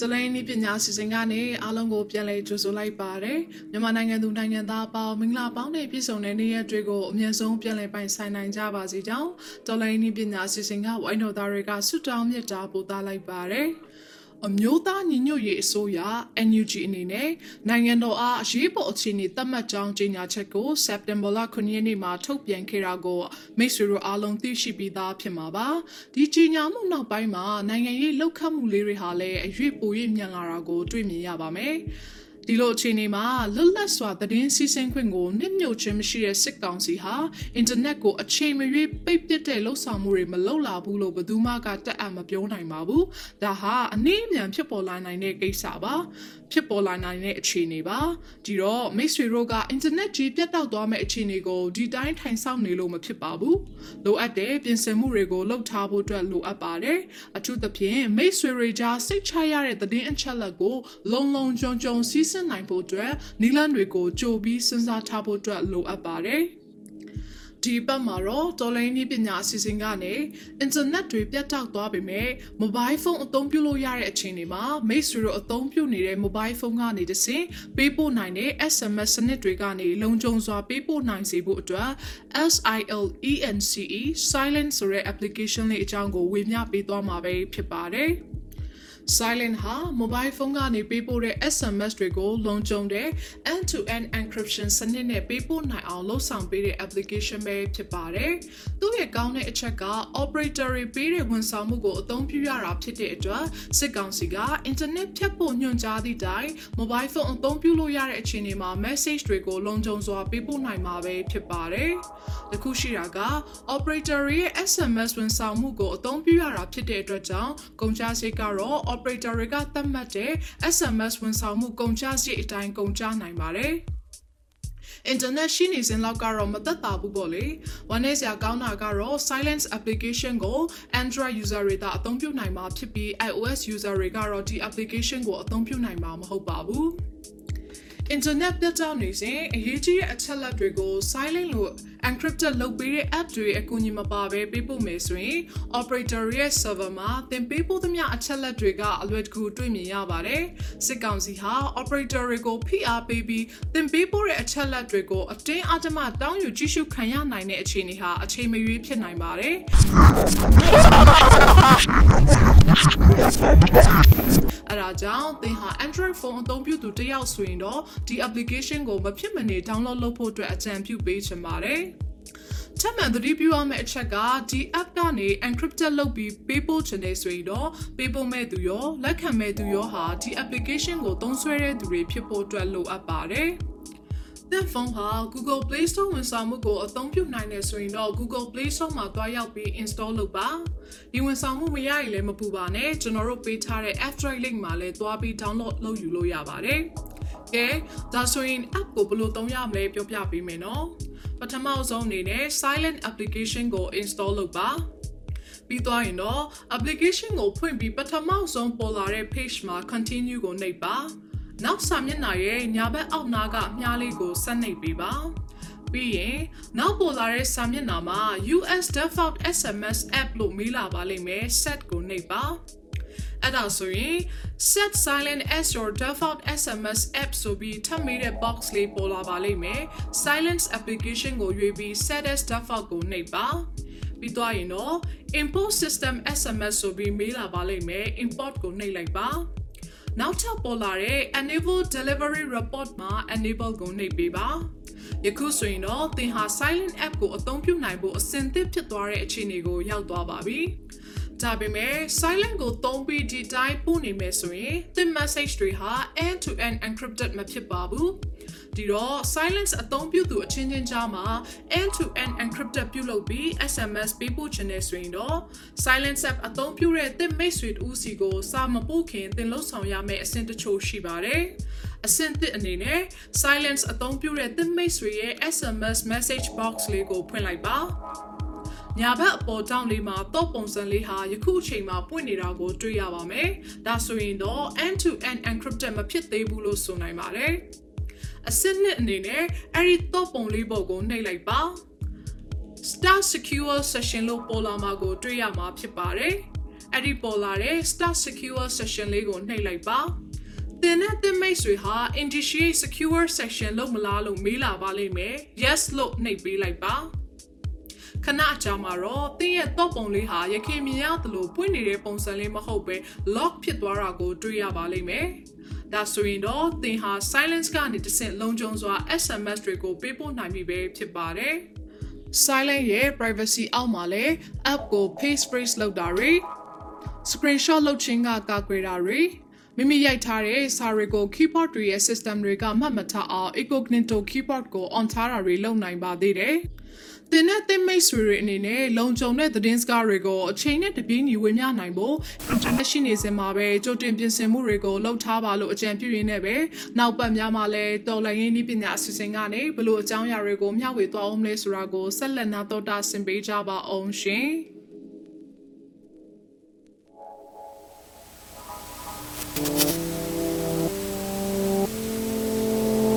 တလိုင်းနည်းပညာစီစဉ်ကနေအားလုံးကိုပြန်လည်ကြိုဆိုလိုက်ပါတယ်မြန်မာနိုင်ငံသူနိုင်ငံသားအပေါင်းမင်္ဂလာပေါင်းနဲ့ပြည့်စုံတဲ့နေ့ရက်တွေကိုအမြဲဆုံးပြန်လည်ပိုင်ဆိုင်နိုင်ကြပါစေကြောင်းတလိုင်းနည်းပညာစီစဉ်ကဝိုင်းတော်သားတွေကဆုတောင်းမြတ်တာပို့သလိုက်ပါတယ် အမျိုးသားညီညွတ်ရေးအစိုးရ NUG အနေနဲ့နိုင်ငံတော်အားအရေးပေါ်အခြေအနေသတ်မှတ်ကြောင်းကြေညာချက်ကိုစက်တင်ဘာလ9ရက်နေ့မှာထုတ်ပြန်ခဲ့တာကိုမိတ်ဆွေတို့အားလုံးသိရှိပြီးသားဖြစ်မှာပါဒီကြေညာမှုနောက်ပိုင်းမှာနိုင်ငံရေးလှုပ်ခတ်မှုလေးတွေဟာလည်းအရွေ့ပို၍မြန်လာတာကိုတွေ့မြင်ရပါမယ် ဒီလိုအခြေအနေမှာလွတ်လပ်စွာသတင်းစီးဆင်းခွင့်ကိုနှိမ့်ညွတ်ခြင်းမရှိတဲ့စစ်ကောင်စီဟာအင်တာနက်ကိုအချိန်မရွေးပိတ်ပစ်တဲ့လှုပ်ဆောင်မှုတွေမလုပ်လာဘူးလို့ဘယ်သူမှကတက်အပ်မပြောနိုင်ပါဘူး။ဒါဟာအနည်းအမြန်ဖြစ်ပေါ်လာနိုင်တဲ့ကိစ္စပါ။ဖြစ်ပေါ်လာနိုင်တဲ့အခြေအနေပါ။ဒီတော့မိတ်ဆွေတို့ကအင်တာနက်ကြီးပြတ်တောက်သွားမယ့်အခြေအနေကိုဒီတိုင်းထိုင်ဆောင်နေလို့မဖြစ်ပါဘူး။လိုအပ်တဲ့ပြင်ဆင်မှုတွေကိုလုပ်ထားဖို့အတွက်လိုအပ်ပါတယ်။အထူးသဖြင့်မိတ်ဆွေတွေကြားစိတ်ချရတဲ့သတင်းအချက်အလက်ကိုလုံလုံခြုံခြုံစီးဆင်းနိုင်ဖို့အတွက်နီလန်းတွေကိုကြိုပြီးစဉ်းစားထားဖို့အတွက်လိုအပ်ပါတယ်။ဒီပတ်မှာတော့တော်လိုင်းနည်းပညာအစီအစဉ်ကနေအင်တာနက်တွေပြတ်တောက်သွားပေမဲ့မိုဘိုင်းဖုန်းအသုံးပြုလို့ရတဲ့အချိန်တွေမှာမိတ်ဆွေတို့အသုံးပြုနေတဲ့မိုဘိုင်းဖုန်းကနေတဆင့်ပေးပို့နိုင်တဲ့ SMS စနစ်တွေကနေလုံခြုံစွာပေးပို့နိုင်စေဖို့အတွက် SILENCE Silent ဆိုတဲ့ application လေးအကြောင်းကိုဝေမျှပေးသွားမှာပဲဖြစ်ပါတယ်။ Silent ဟာ mobile phone ကနေပေးပို့တဲ့ SMS တွေကိုလုံခြုံတဲ့ end-to-end encryption စနစ်နဲ့ပေးပို့နိုင်အောင်လုပ်ဆောင်ပေးတဲ့ application ပဲဖြစ်ပါတယ်။သူ့ရဲ့ကောင်းတဲ့အချက်က operator တွေပေးတဲ့ဝန်ဆောင်မှုကိုအသုံးပြုရတာဖြစ်တဲ့အတွက်စစ်ကောင်စီက internet ဖြတ်ဖို့ညွှန်ကြားသည့်တိုင် mobile phone အသုံးပြုလို့ရတဲ့အခြေအနေမှာ message တွေကိုလုံခြုံစွာပေးပို့နိုင်မှာပဲဖြစ်ပါတယ်။တခုရှိတာက operator ရဲ့ SMS ဝန်ဆောင်မှုကိုအသုံးပြုရတာဖြစ်တဲ့အတွက်ကြောင့်ကုန်ကျစရိတ်ကတော့ operator တွေကသတ်မှတ်တဲ့ SMS ဝန်ဆောင်မှုကုန်ကျစရိတ်အတိုင်းကုန်ကျနိုင်ပါတယ်။ internet ရှိနေစဉ်လောက်ကတော့မသက်သာဘူးပေါ့လေ။ဝမ်းနည်းစရာကောင်းတာကတော့ silence application ကို Android user တွေသာအသုံးပြုနိုင်မှာဖြစ်ပြီး iOS user တွေကတော့ဒီ application ကိုအသုံးပြုနိုင်မှာမဟုတ်ပါဘူး။ internet ပြတ်တောက်နေစဉ်အရေးကြီးတဲ့အချက်လက်တွေကို silent လို့ encrypted လုပ်ပေးတဲ့ app တွေအကူအညီမပါဘဲပေးပို့မယ်ဆိုရင် operator ရဲ့ server မှာသင်ပေးပို့သမျှအချက်လက်တွေကအလွယ်တကူတွေ့မြင်ရပါတယ်။စစ်ကောင်စီဟာ operator တွေကိုဖိအားပေးပြီးသင်ပေးပို့တဲ့အချက်လက်တွေကိုအတင်းအဓမ္မတောင်းယူကြည့်ရှုခံရနိုင်တဲ့အခြေအနေဟာအချိန်မရွေးဖြစ်နိုင်ပါတယ်။အဲဒါကြောင့်သင်ဟာ Android phone အသုံးပြုသူတစ်ယောက်ဆိုရင်တော့ဒီ application ကိုမဖြစ်မနေ download လုပ်ဖို့အတွက်အကြံပြုပေးချင်ပါတယ်။ ချက်မှန်သတိပြုရမယ့်အချက်ကဒီ app ကနေ encrypted လုပ်ပြီးပေးပို့ချင်တယ်ဆိုရင်တော့ပေးပို့မဲ့သူရောလက်ခံမဲ့သူရောဟာဒီ application ကိုသုံးစွဲတဲ့သူတွေဖြစ်ဖို့အတွက်လိုအပ်ပါတယ်။သင်ဖုန်းဟာ Google Play Store ဝန်ဆောင်မှုကိုအသုံးပြုနိုင်တယ်ဆိုရင်တော့ Google Play Store မှာတွားရောက်ပြီး install လုပ်ပါဒီဝန်ဆောင်မှုမရရင်လည်းမပူပါနဲ့ကျွန်တော်တို့ပေးထားတဲ့ Android link မှာလည်းတွားပြီး download လုပ်ယူလို့ရပါတယ်ကဲဒါဆိုရင် app ကိုဘယ်လိုသုံးရမလဲပြောပြပေးမယ်နော် ပထမဆုံးအနေနဲ့ silent application ကို install လုပ်ပါပြီးသွားရင်တော့ application ကိုဖွင့်ပြီးပထမဆုံးပေါ်လာတဲ့ page မှာ continue ကိုနှိပ်ပါနောက်စာမျက်နှာရဲ့ညာဘက်အောက်နားကမြားလေးကိုဆက်နှိပ်ပေးပါပြီးရင်နောက်ပေါ်လာတဲ့စာမျက်နှာမှာ US default SMS app လို့မေးလာပါလိမ့်မယ် set ကိုနှိပ်ပါ အဲ့ဒါဆိုရင် set silent as your default SMS app ဆိုပြီးထပ်မေးတဲ့ box လေးပေါ်လာပါလိမ့်မယ် silence application ကိုရွေးပြီး set as default ကိုနှိပ်ပါပြီးတော့ရင်တော့ import system SMS ဆိုပြီးမေးလာပါလိမ့်မယ် import ကိုနှိပ်လိုက်ပါနောက်ထပ်ပေါ်လာတဲ့ enable delivery report မှာ enable ကိုနှိပ်ပေးပါယခုဆိုရင်တော့သင်ဟာ silent app ကိုအသုံးပြုနိုင်ဖို့အဆင်သင့်ဖြစ်သွားတဲ့အခြေအနေကိုရောက်သွားပါပြီ ဒါပေမဲ့ silent ကိုသုံးပြီးဒီတိုင်းပို့နေမယ်ဆိုရင်သင် message တွေဟာ end to end encrypted မဖြစ်ပါဘူးဒီတော့ silence အသုံးပြုသူအချင်းချင်းကြားမှာ end to end encrypted ပြုလုပ်ပြီး SMS ပေးပို့ခြင်းနဲ့ဆိုရင်တော့ silence app အသုံးပြုတဲ့သင်မိတ်ဆွေတူစီကိုစာမပို့ခင်သင်လှုပ်ဆောင်ရမယ့်အဆင့်တချို့ရှိပါတယ်အဆင့်သစ်အနေနဲ့ silence အသုံးပြုတဲ့သင်မိတ်ဆွေရဲ့ SMS message box လေးကိုဖွင့်လိုက်ပါ ညာဘက်အပေါ်တောင်းလေးမှာတော့ပုံစံလေးဟာယခုအချိန်မှာပွင့်နေတာကိုတွေ့ရပါမယ်။ဒါဆိုရင်တော့ end to end encrypted မဖြစ်သေးဘူးလို့ဆိုနိုင်ပါတယ်။အစစ်နှစ်အနေနဲ့အဲ့ဒီတော့ပုံလေးပုံကိုနှိပ်လိုက်ပါ Start Secure Session လို့ပေါ်လာမှာကိုတွေ့ရမှာဖြစ်ပါတယ်အဲ့ဒီပေါ်လာတဲ့ start secure session လေးကိုနှိပ်လိုက်ပါသင်နဲ့သင်မိတ်ဆွေဟာ initiate secure section လို့မလားလို့မေးလာပါလိမ့်မယ် yes လို့နှိပ်ပေးလိုက်ပါ ခဏအကြာမှာတော့သင်ရဲ့တော့ပုံလေးဟာရခင်မြင်ရသလိုပွင့်နေတဲ့ပုံစံလေးမဟုတ်ပဲ lock ဖြစ်သွားတာကိုတွေ့ရပါလိမ့်မယ်ဒါဆိုရင်တော့သင်ဟာ silence ကနေတစ်ဆင့်လုံခြုံစွာ SMS တွေကိုပေးပို့နိုင်ပြီပဲဖြစ်ပါတယ် silent ရဲ့ privacy အောက်မှာလဲ app ကို face freeze လုပ်တာတွေ screenshot လုပ်ခြင်းကကာကွယ်တာတွေမိမိရိုက်ထားတဲ့စာတွေကို keyboard တွေရဲ့ system တွေကမှတ်မထားအောင် incognito keyboard ကို on ထားတာတွေလုပ်နိုင်ပါသေးတယ်။ သင်နဲ့သင်မိတ်ဆွေတွေအနေနဲ့လုံခြုံတဲ့သတင်းစကားတွေကိုအချိန်နဲ့တပြေးညီဝေမျှနိုင်ဖို့ internet ရှိနေစင်မှာပဲကြိုတင်ပြင်ဆင်မှုတွေကိုလုပ်ထားပါလို့အကြံပြုရင်းနဲ့ပဲနောက်ပတ်များမှာလည်းတော်လိုင်းရင်းနည်းပညာအစီအစဉ်ကနေဘလို့အကြောင်းအရာတွေကိုမျှဝေသွားအောင်လဲဆိုတာကိုဆက်လက်နာတော်တာဆင်ပေးကြပါအောင်ရှင်။